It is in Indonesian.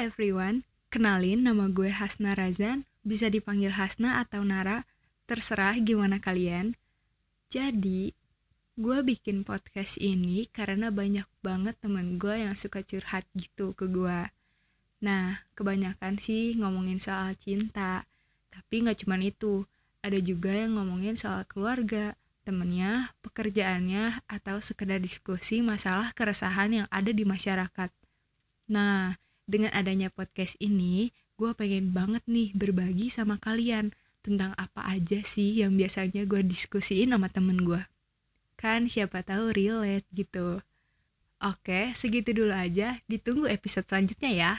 everyone, kenalin nama gue Hasna Razan, bisa dipanggil Hasna atau Nara, terserah gimana kalian. Jadi, gue bikin podcast ini karena banyak banget temen gue yang suka curhat gitu ke gue. Nah, kebanyakan sih ngomongin soal cinta, tapi gak cuman itu, ada juga yang ngomongin soal keluarga, temennya, pekerjaannya, atau sekedar diskusi masalah keresahan yang ada di masyarakat. Nah, dengan adanya podcast ini, gue pengen banget nih berbagi sama kalian tentang apa aja sih yang biasanya gue diskusiin sama temen gue. Kan siapa tahu relate gitu. Oke, segitu dulu aja. Ditunggu episode selanjutnya ya.